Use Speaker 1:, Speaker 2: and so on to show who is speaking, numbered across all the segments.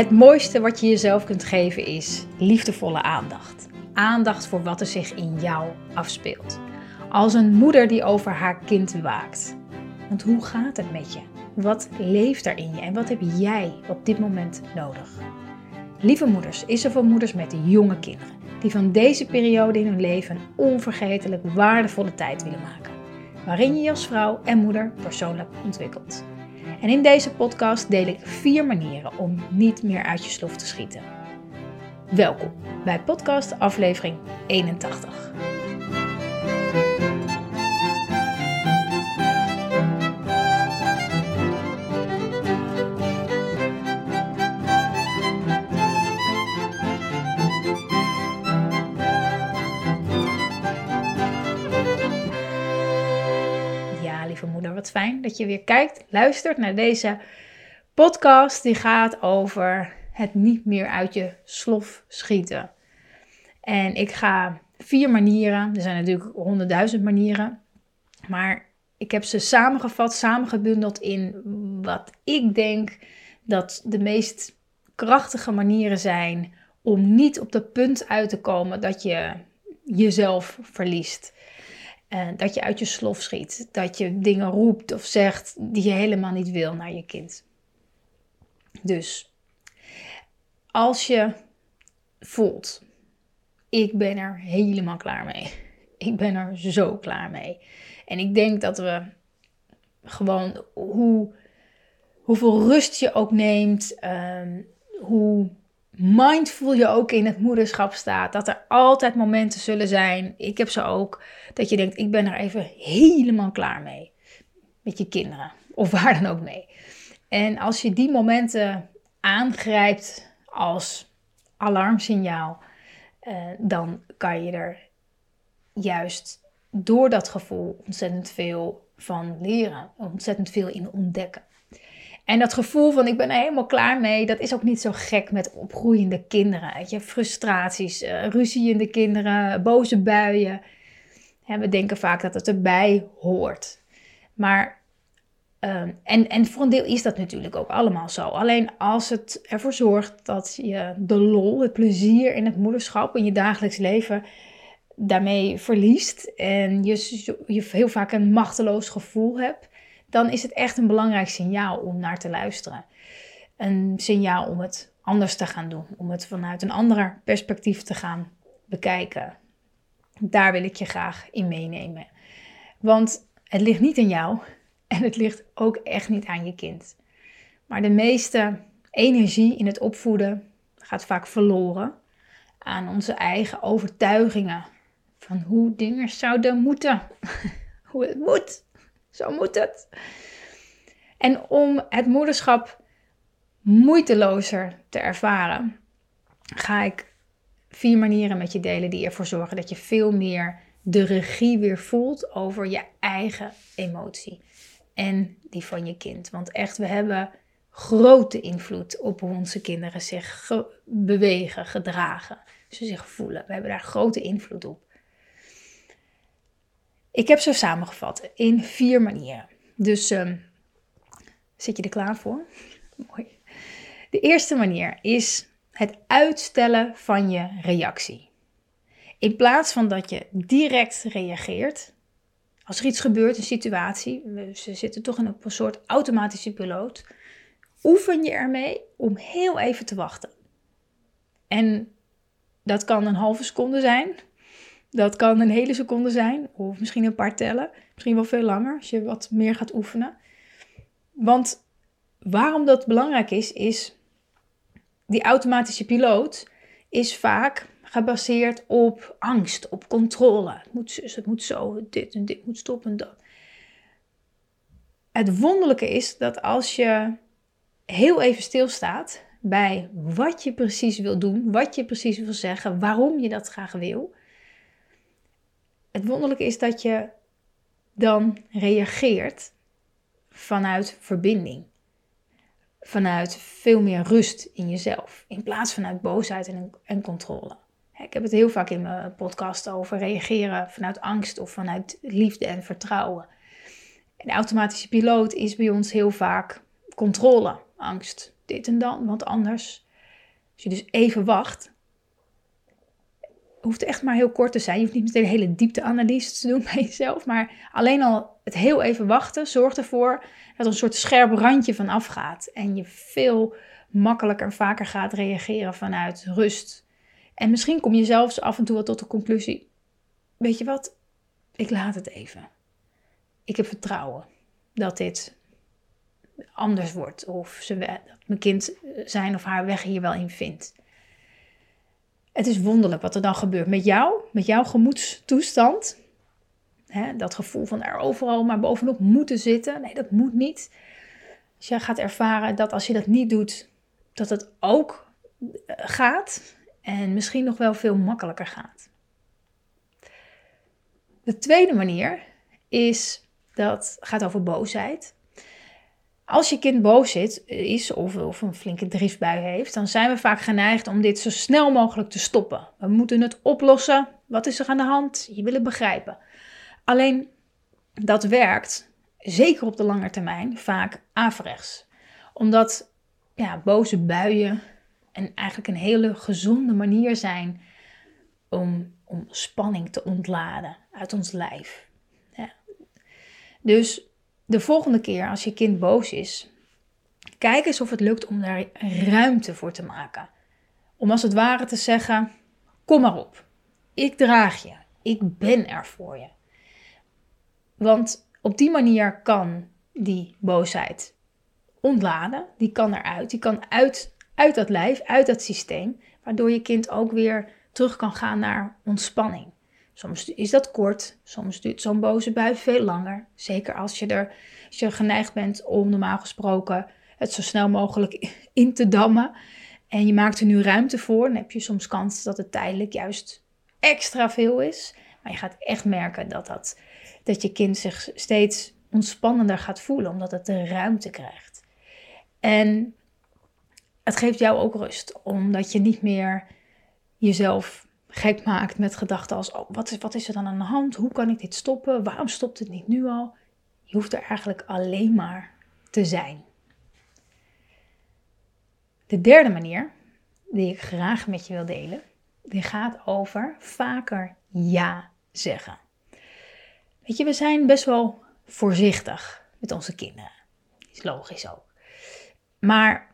Speaker 1: Het mooiste wat je jezelf kunt geven is liefdevolle aandacht. Aandacht voor wat er zich in jou afspeelt. Als een moeder die over haar kind waakt. Want hoe gaat het met je? Wat leeft er in je en wat heb jij op dit moment nodig? Lieve moeders, is er voor moeders met jonge kinderen die van deze periode in hun leven een onvergetelijk waardevolle tijd willen maken, waarin je je als vrouw en moeder persoonlijk ontwikkelt. En in deze podcast deel ik vier manieren om niet meer uit je slof te schieten. Welkom bij podcast aflevering 81. Wat fijn dat je weer kijkt, luistert naar deze podcast. Die gaat over het niet meer uit je slof schieten. En ik ga vier manieren, er zijn natuurlijk honderdduizend manieren, maar ik heb ze samengevat, samengebundeld in wat ik denk dat de meest krachtige manieren zijn om niet op dat punt uit te komen dat je jezelf verliest. Uh, dat je uit je slof schiet. Dat je dingen roept of zegt die je helemaal niet wil naar je kind. Dus als je voelt, ik ben er helemaal klaar mee. Ik ben er zo klaar mee. En ik denk dat we gewoon hoe, hoeveel rust je ook neemt, um, hoe mindful je ook in het moederschap staat. Dat er altijd momenten zullen zijn, ik heb ze ook, dat je denkt, ik ben er even helemaal klaar mee. Met je kinderen, of waar dan ook mee. En als je die momenten aangrijpt als alarmsignaal, uh, dan kan je er juist door dat gevoel ontzettend veel van leren, ontzettend veel in ontdekken. En dat gevoel van ik ben er helemaal klaar mee, dat is ook niet zo gek met opgroeiende kinderen. Je? Frustraties, uh, ruziende kinderen, boze buien. we denken vaak dat het erbij hoort. Maar, ehm, en, en voor een deel is dat natuurlijk ook allemaal zo. Alleen als het ervoor zorgt dat je de lol, het plezier in het moederschap, in je dagelijks leven, daarmee verliest. En je, je heel vaak een machteloos gevoel hebt dan is het echt een belangrijk signaal om naar te luisteren. Een signaal om het anders te gaan doen, om het vanuit een ander perspectief te gaan bekijken. Daar wil ik je graag in meenemen. Want het ligt niet in jou en het ligt ook echt niet aan je kind. Maar de meeste energie in het opvoeden gaat vaak verloren aan onze eigen overtuigingen van hoe dingen zouden moeten. hoe het moet. Zo moet het. En om het moederschap moeitelozer te ervaren, ga ik vier manieren met je delen die ervoor zorgen dat je veel meer de regie weer voelt over je eigen emotie en die van je kind. Want echt, we hebben grote invloed op hoe onze kinderen zich bewegen, gedragen, ze zich voelen. We hebben daar grote invloed op. Ik heb ze samengevat in vier manieren. Dus um, zit je er klaar voor? Mooi. De eerste manier is het uitstellen van je reactie. In plaats van dat je direct reageert, als er iets gebeurt, een situatie, ze zitten toch in een soort automatische piloot, oefen je ermee om heel even te wachten. En dat kan een halve seconde zijn, dat kan een hele seconde zijn, of misschien een paar tellen, misschien wel veel langer als je wat meer gaat oefenen. Want waarom dat belangrijk is, is die automatische piloot is vaak gebaseerd op angst, op controle. Het moet het moet zo, dit en dit moet stoppen en dat. Het wonderlijke is dat als je heel even stilstaat bij wat je precies wil doen, wat je precies wil zeggen, waarom je dat graag wil, het wonderlijke is dat je dan reageert vanuit verbinding. Vanuit veel meer rust in jezelf. In plaats vanuit boosheid en, en controle. Ik heb het heel vaak in mijn podcast over reageren vanuit angst of vanuit liefde en vertrouwen. de automatische piloot is bij ons heel vaak controle, angst, dit en dan, want anders. Als je dus even wacht, hoeft echt maar heel kort te zijn. Je hoeft niet meteen een hele diepteanalyse te doen bij jezelf. Maar alleen al het heel even wachten zorgt ervoor dat er een soort scherp randje van afgaat. En je veel makkelijker en vaker gaat reageren vanuit rust. En misschien kom je zelfs af en toe wel tot de conclusie: Weet je wat? Ik laat het even. Ik heb vertrouwen dat dit anders wordt. Of ze, dat mijn kind zijn of haar weg hier wel in vindt. Het is wonderlijk wat er dan gebeurt met jou, met jouw gemoedstoestand. dat gevoel van er overal maar bovenop moeten zitten. Nee, dat moet niet. Als jij gaat ervaren dat als je dat niet doet, dat het ook eh, gaat. En misschien nog wel veel makkelijker gaat. De tweede manier is dat gaat over boosheid. Als je kind boos zit, is of, of een flinke driftbui heeft, dan zijn we vaak geneigd om dit zo snel mogelijk te stoppen. We moeten het oplossen. Wat is er aan de hand? Je wil het begrijpen. Alleen dat werkt, zeker op de lange termijn, vaak averechts. Omdat ja, boze buien en eigenlijk een hele gezonde manier zijn om, om spanning te ontladen uit ons lijf. Ja. Dus de volgende keer als je kind boos is, kijk eens of het lukt om daar ruimte voor te maken. Om als het ware te zeggen: Kom maar op, ik draag je, ik ben er voor je. Want op die manier kan die boosheid ontladen, die kan eruit, die kan uit, uit dat lijf, uit dat systeem, waardoor je kind ook weer terug kan gaan naar ontspanning. Soms is dat kort, soms duurt zo'n boze bui veel langer. Zeker als je er als je geneigd bent om normaal gesproken het zo snel mogelijk in te dammen. En je maakt er nu ruimte voor, dan heb je soms kans dat het tijdelijk juist extra veel is. Maar je gaat echt merken dat, dat, dat je kind zich steeds ontspannender gaat voelen, omdat het de ruimte krijgt. En het geeft jou ook rust, omdat je niet meer jezelf gek maakt met gedachten als: oh, wat, is, wat is er dan aan de hand? Hoe kan ik dit stoppen? Waarom stopt het niet nu al? Je hoeft er eigenlijk alleen maar te zijn. De derde manier die ik graag met je wil delen, die gaat over vaker ja zeggen. Weet je, we zijn best wel voorzichtig met onze kinderen. Is logisch ook. Maar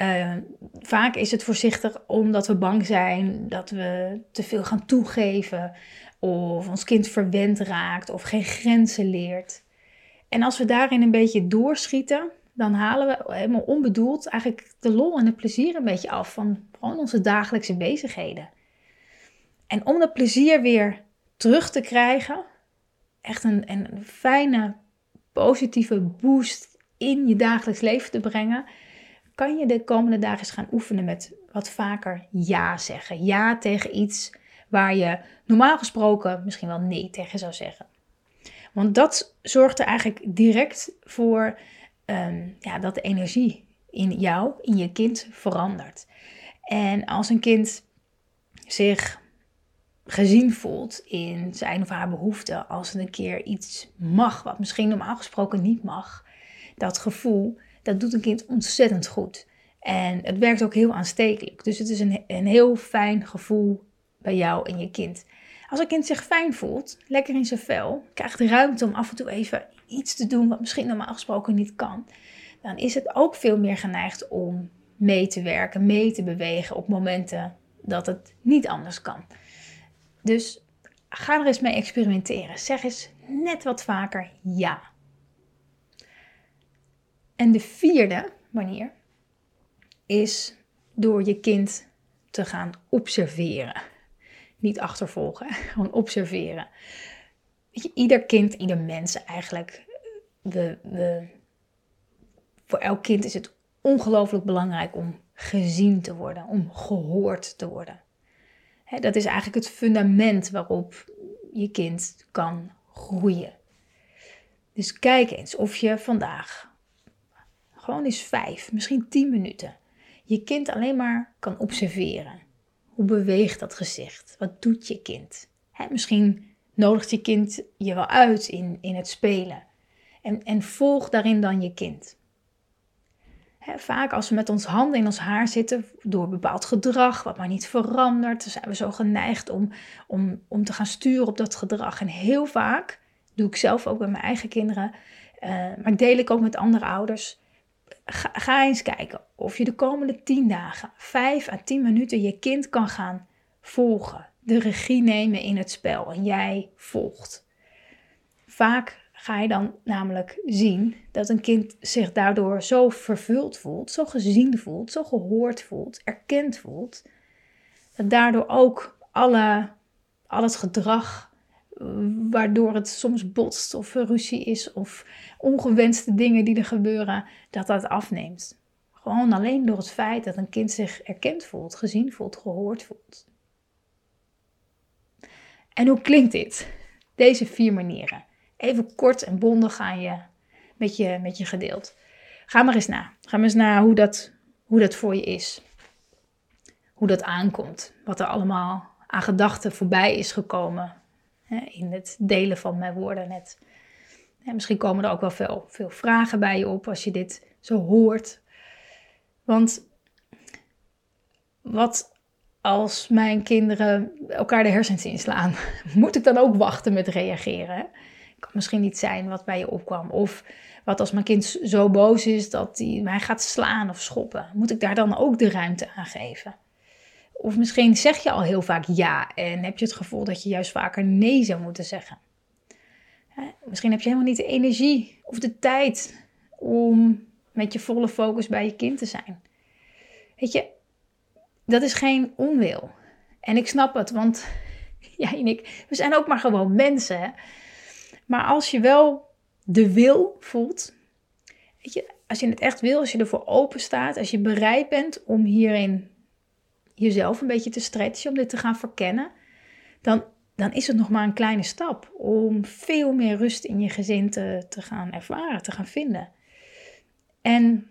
Speaker 1: uh, vaak is het voorzichtig omdat we bang zijn dat we te veel gaan toegeven. Of ons kind verwend raakt of geen grenzen leert. En als we daarin een beetje doorschieten, dan halen we helemaal onbedoeld eigenlijk de lol en het plezier een beetje af van gewoon onze dagelijkse bezigheden. En om dat plezier weer terug te krijgen, echt een, een fijne, positieve boost in je dagelijks leven te brengen, kan je de komende dagen eens gaan oefenen met wat vaker ja zeggen. Ja tegen iets waar je normaal gesproken misschien wel nee tegen zou zeggen. Want dat zorgt er eigenlijk direct voor um, ja, dat de energie in jou, in je kind verandert. En als een kind zich gezien voelt in zijn of haar behoeften, als het een keer iets mag, wat misschien normaal gesproken niet mag, dat gevoel, dat doet een kind ontzettend goed. En het werkt ook heel aanstekelijk. Dus het is een, een heel fijn gevoel bij jou en je kind. Als een kind zich fijn voelt, lekker in zijn vel, krijgt ruimte om af en toe even iets te doen wat misschien normaal gesproken niet kan, dan is het ook veel meer geneigd om mee te werken, mee te bewegen op momenten dat het niet anders kan. Dus ga er eens mee experimenteren. Zeg eens net wat vaker ja. En de vierde manier is door je kind te gaan observeren. Niet achtervolgen, gewoon observeren. Je, ieder kind, ieder mens eigenlijk. Voor elk kind is het ongelooflijk belangrijk om gezien te worden, om gehoord te worden. dat is eigenlijk het fundament waarop je kind kan groeien. Dus kijk eens of je vandaag gewoon eens vijf, misschien tien minuten je kind alleen maar kan observeren. Hoe beweegt dat gezicht? Wat doet je kind? misschien nodigt je kind je wel uit in, in het spelen. En, en volg daarin dan je kind. vaak als we met ons handen in ons haar zitten door bepaald gedrag, wat maar niet verandert, zijn we zo geneigd om, om, om te gaan sturen op dat gedrag. En heel vaak, doe ik zelf ook bij mijn eigen kinderen, uh, maar deel ik ook met andere ouders. Ga, eens kijken of je de komende 10 dagen, 5 à 10 minuten, je kind kan gaan volgen. De regie nemen in het spel en jij volgt. Vaak ga je dan namelijk zien dat een kind zich daardoor zo vervuld voelt, zo gezien voelt, zo gehoord voelt, erkend voelt, dat daardoor ook alle, al het gedrag waardoor het soms botst of ruzie is of ongewenste dingen die er gebeuren, dat dat afneemt. Gewoon alleen door het feit dat een kind zich erkend voelt, gezien voelt, gehoord voelt. En hoe klinkt dit? Deze vier manieren even kort en bondig aan je, met, je, met je gedeeld. Ga maar eens na. Ga maar eens na hoe dat, hoe dat voor je is. Hoe dat aankomt. Wat er allemaal aan gedachten voorbij is gekomen. In het delen van mijn woorden net. misschien komen er ook wel veel, veel vragen bij je op als je dit zo hoort. Want wat als mijn kinderen elkaar de hersens inslaan? Moet ik dan ook wachten met reageren? kan misschien niet zijn wat bij je opkwam. Of wat als mijn kind zo boos is dat hij mij gaat slaan of schoppen. Moet ik daar dan ook de ruimte aan geven? Of misschien zeg je al heel vaak ja en heb je het gevoel dat je juist vaker nee zou moeten zeggen. Misschien heb je helemaal niet de energie of de tijd om met je volle focus bij je kind te zijn. Weet je, dat is geen onwil. En ik snap het, want jij en ik, we zijn ook maar gewoon mensen. Maar als je wel de wil voelt, weet je, als je het echt wil, als je ervoor open staat, als je bereid bent om hierin jezelf een beetje te stretchen, om dit te gaan verkennen, dan, dan is het nog maar een kleine stap om veel meer rust in je gezin te, te gaan ervaren, te gaan vinden. En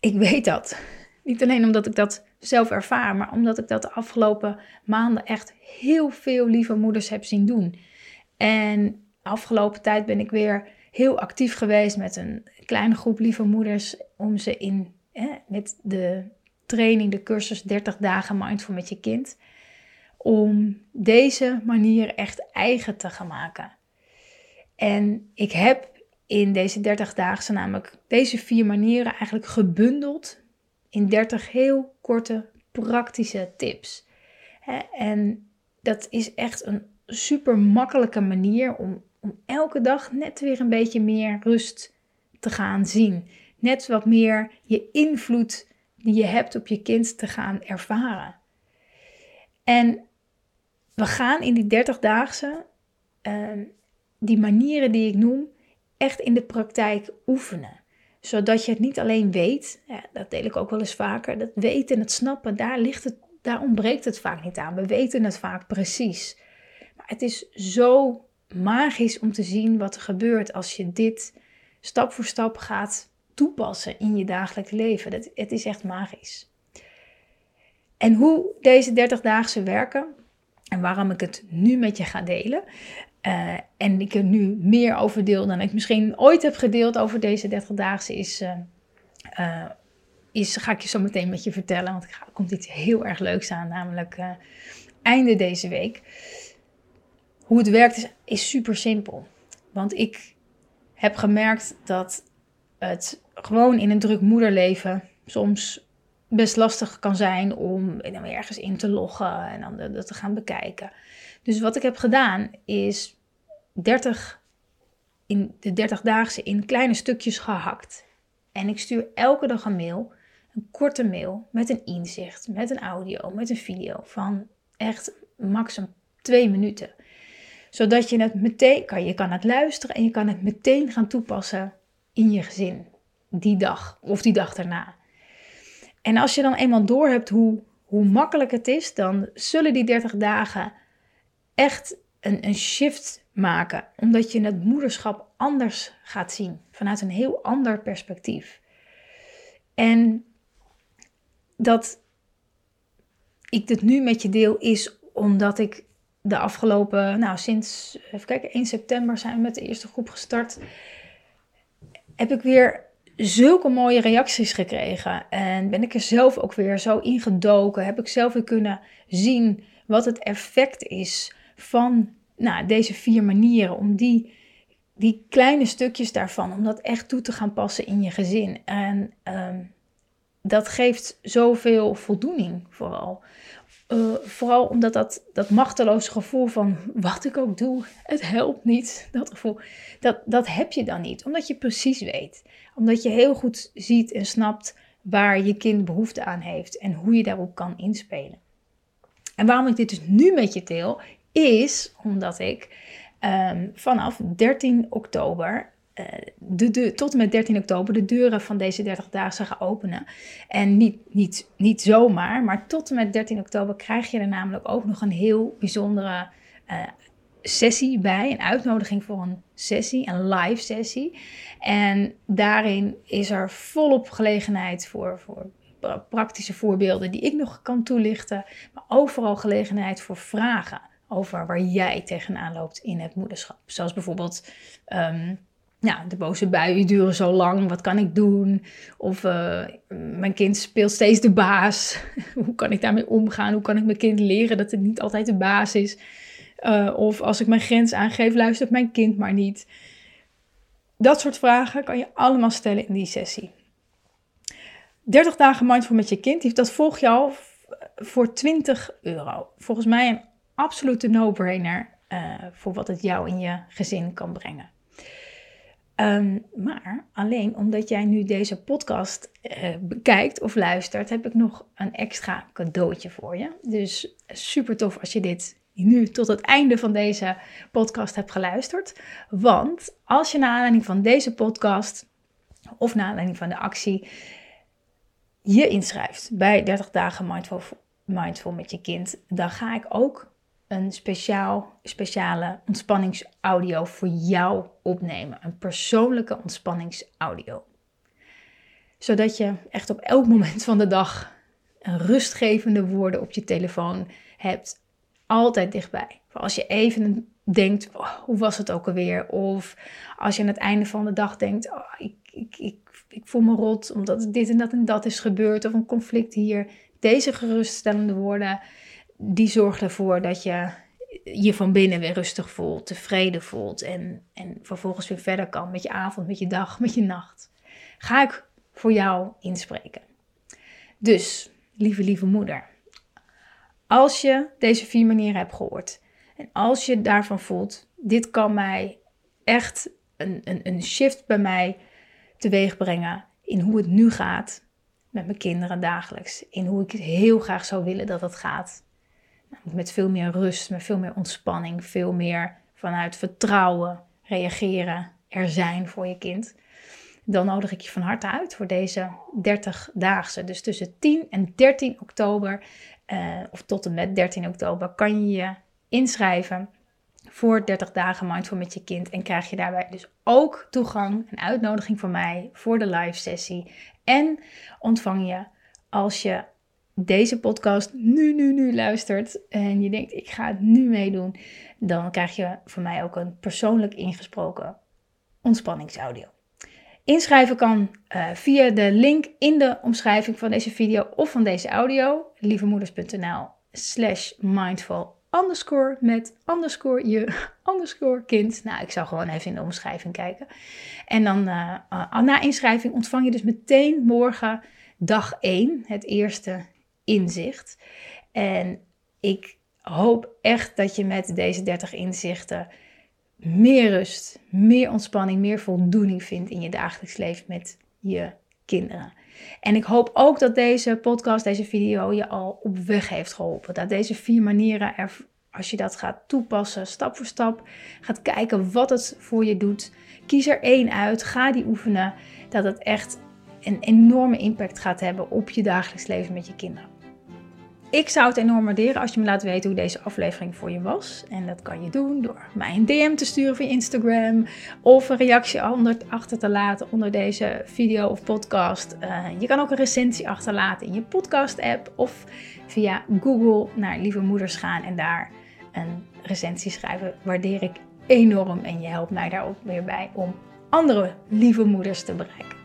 Speaker 1: ik weet dat. Niet alleen omdat ik dat zelf ervaar, maar omdat ik dat de afgelopen maanden echt heel veel lieve moeders heb zien doen. En afgelopen tijd ben ik weer heel actief geweest met een kleine groep lieve moeders om ze in met de training, de cursus 30 dagen mindful met je kind, om deze manier echt eigen te gaan maken. En ik heb in deze 30 dagen namelijk deze vier manieren eigenlijk gebundeld in 30 heel korte praktische tips. En dat is echt een super makkelijke manier om om elke dag net weer een beetje meer rust te gaan zien. Net wat meer je invloed die je hebt op je kind te gaan ervaren. En we gaan in die 30-daagse ehm, die manieren die ik noem echt in de praktijk oefenen. Zodat je het niet alleen weet, ja, dat deel ik ook wel eens vaker, dat weten en het snappen, daar, ligt het, daar ontbreekt het vaak niet aan. We weten het vaak precies. Maar het is zo magisch om te zien wat er gebeurt als je dit stap voor stap gaat toepassen in je dagelijks leven. Dat, het is echt magisch. En hoe deze 30-daagse werken en waarom ik het nu met je ga delen. Uh, en ik er nu meer over deel dan ik misschien ooit heb gedeeld over deze 30-daagse is, uh, is, ga ik je zo meteen met je vertellen. Want er komt iets heel erg leuks aan, namelijk einde deze week. Hoe het werkt is super simpel. Want ik heb gemerkt dat het gewoon in een druk moederleven soms best lastig kan zijn om dan weer ergens in te loggen en dan dat te gaan bekijken. Dus wat ik heb gedaan is 30 in de 30-daagse in kleine stukjes gehakt. En ik stuur elke dag een mail, een korte mail met een inzicht, met een audio, met een video van echt maximum twee minuten zodat je het meteen kan. Je kan het luisteren en je kan het meteen gaan toepassen in je gezin. Die dag of die dag daarna. En als je dan eenmaal doorhebt hoe, hoe makkelijk het is, dan zullen die 30 dagen echt een, een shift maken. Omdat je het moederschap anders gaat zien. Vanuit een heel ander perspectief. En dat ik dit nu met je deel is omdat ik de afgelopen, nou sinds, even kijken, 1 september zijn we met de eerste groep gestart. Heb ik weer zulke mooie reacties gekregen. En ben ik er zelf ook weer zo ingedoken. Heb ik zelf weer kunnen zien wat het effect is van nou, deze vier manieren. Om die, die kleine stukjes daarvan, om dat echt toe te gaan passen in je gezin. En ehm, dat geeft zoveel voldoening vooral. Uh, vooral omdat dat, dat machteloze gevoel van wat ik ook doe, het helpt niet. Dat gevoel, dat, dat heb je dan niet. Omdat je precies weet. Omdat je heel goed ziet en snapt waar je kind behoefte aan heeft en hoe je daarop kan inspelen. En waarom ik dit dus nu met je deel, is omdat ik um, vanaf 13 oktober eh, de, de, tot en met 13 oktober de deuren van deze 30 dagen gaan openen. En niet, niet, niet zomaar, maar tot en met 13 oktober krijg je er namelijk ook nog een heel bijzondere uh, sessie bij. Een uitnodiging voor een sessie, een live sessie. En daarin is er volop gelegenheid voor, voor praktische voorbeelden die ik nog kan toelichten. Maar overal gelegenheid voor vragen over waar jij tegenaan loopt in het moederschap. Zoals bijvoorbeeld. Um, ja, de boze buien duren zo lang, wat kan ik doen? Of uh, mijn kind speelt steeds de baas. Hoe kan ik daarmee omgaan? Hoe kan ik mijn kind leren dat het niet altijd de baas is? Uh, of als ik mijn grens aangeef, luistert mijn kind maar niet. Dat soort vragen kan je allemaal stellen in die sessie. 30 dagen mindful met je kind, dat volg je al voor 20 euro. Volgens mij een absolute no-brainer uh, voor wat het jou in je gezin kan brengen. Ehm, maar alleen omdat jij nu deze podcast uh, bekijkt of luistert, heb ik nog een extra cadeautje voor je. Dus super tof als je dit nu tot het einde van deze podcast hebt geluisterd. Want als je naar aanleiding van deze podcast of naar aanleiding van de actie je inschrijft bij 30 dagen mindful, mindful met je kind, dan ga ik ook een speciaal, speciale ontspanningsaudio voor jou opnemen. Een persoonlijke ontspanningsaudio. Zodat je echt op elk moment van de dag rustgevende woorden op je telefoon hebt. Altijd dichtbij. Als je even denkt, oh, hoe was het ook alweer? Of als je aan het einde van de dag denkt, oh, ik, ik, ik, ik voel me rot omdat dit en dat en dat is gebeurd. Of een conflict hier. Deze geruststellende woorden die zorgt ervoor dat je je van binnen weer rustig voelt, tevreden voelt en, en vervolgens weer verder kan met je avond, met je dag, met je nacht. Ga ik voor jou inspreken. Dus, lieve, lieve moeder, als je deze vier manieren hebt gehoord en als je daarvan voelt, dit kan mij echt een, een, een shift bij mij teweeg brengen in hoe het nu gaat met mijn kinderen dagelijks, in hoe ik het heel graag zou willen dat het gaat met veel meer rust, met veel meer ontspanning, veel meer vanuit vertrouwen reageren, er zijn voor je kind. Dan nodig ik je van harte uit voor deze 30-daagse. Dus tussen 10 en 13 oktober, uh, of tot en met 13 oktober, kan je je inschrijven voor 30 dagen mindful met je kind. En krijg je daarbij dus ook toegang, een uitnodiging van mij voor de live sessie. En ontvang je als je deze podcast nu, nu, nu luistert en je denkt, ik ga het nu meedoen, dan krijg je van mij ook een persoonlijk ingesproken ontspanningsaudio. Inschrijven kan uh, via de link in de omschrijving van deze video of van deze audio, lievemoeders.nl slash mindful underscore met underscore je underscore kind. Nou, ik zou gewoon even in de omschrijving kijken. En dan uh, uh, na inschrijving ontvang je dus meteen morgen dag 1, het eerste inzicht. En ik hoop echt dat je met deze 30 inzichten meer rust, meer ontspanning, meer voldoening vindt in je dagelijks leven met je kinderen. En ik hoop ook dat deze podcast, deze video je al op weg heeft geholpen. Dat deze vier manieren, er, als je dat gaat toepassen, stap voor stap, gaat kijken wat het voor je doet. Kies er één uit, ga die oefenen. Dat het echt een enorme impact gaat hebben op je dagelijks leven met je kinderen. Ik zou het enorm waarderen als je me laat weten hoe deze aflevering voor je was. En dat kan je doen door mij een DM te sturen via Instagram of een reactie achter te laten onder deze video of podcast. Uh, je kan ook een recensie achterlaten in je podcast-app of via Google naar Lieve Moeders gaan en daar een recensie schrijven. Waardeer ik enorm en je helpt mij daar ook weer bij om andere lieve moeders te bereiken.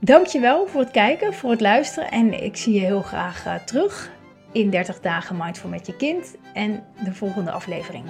Speaker 1: Dankjewel voor het kijken, voor het luisteren. En ik zie je heel graag terug in 30 dagen Mindful met je kind en de volgende aflevering.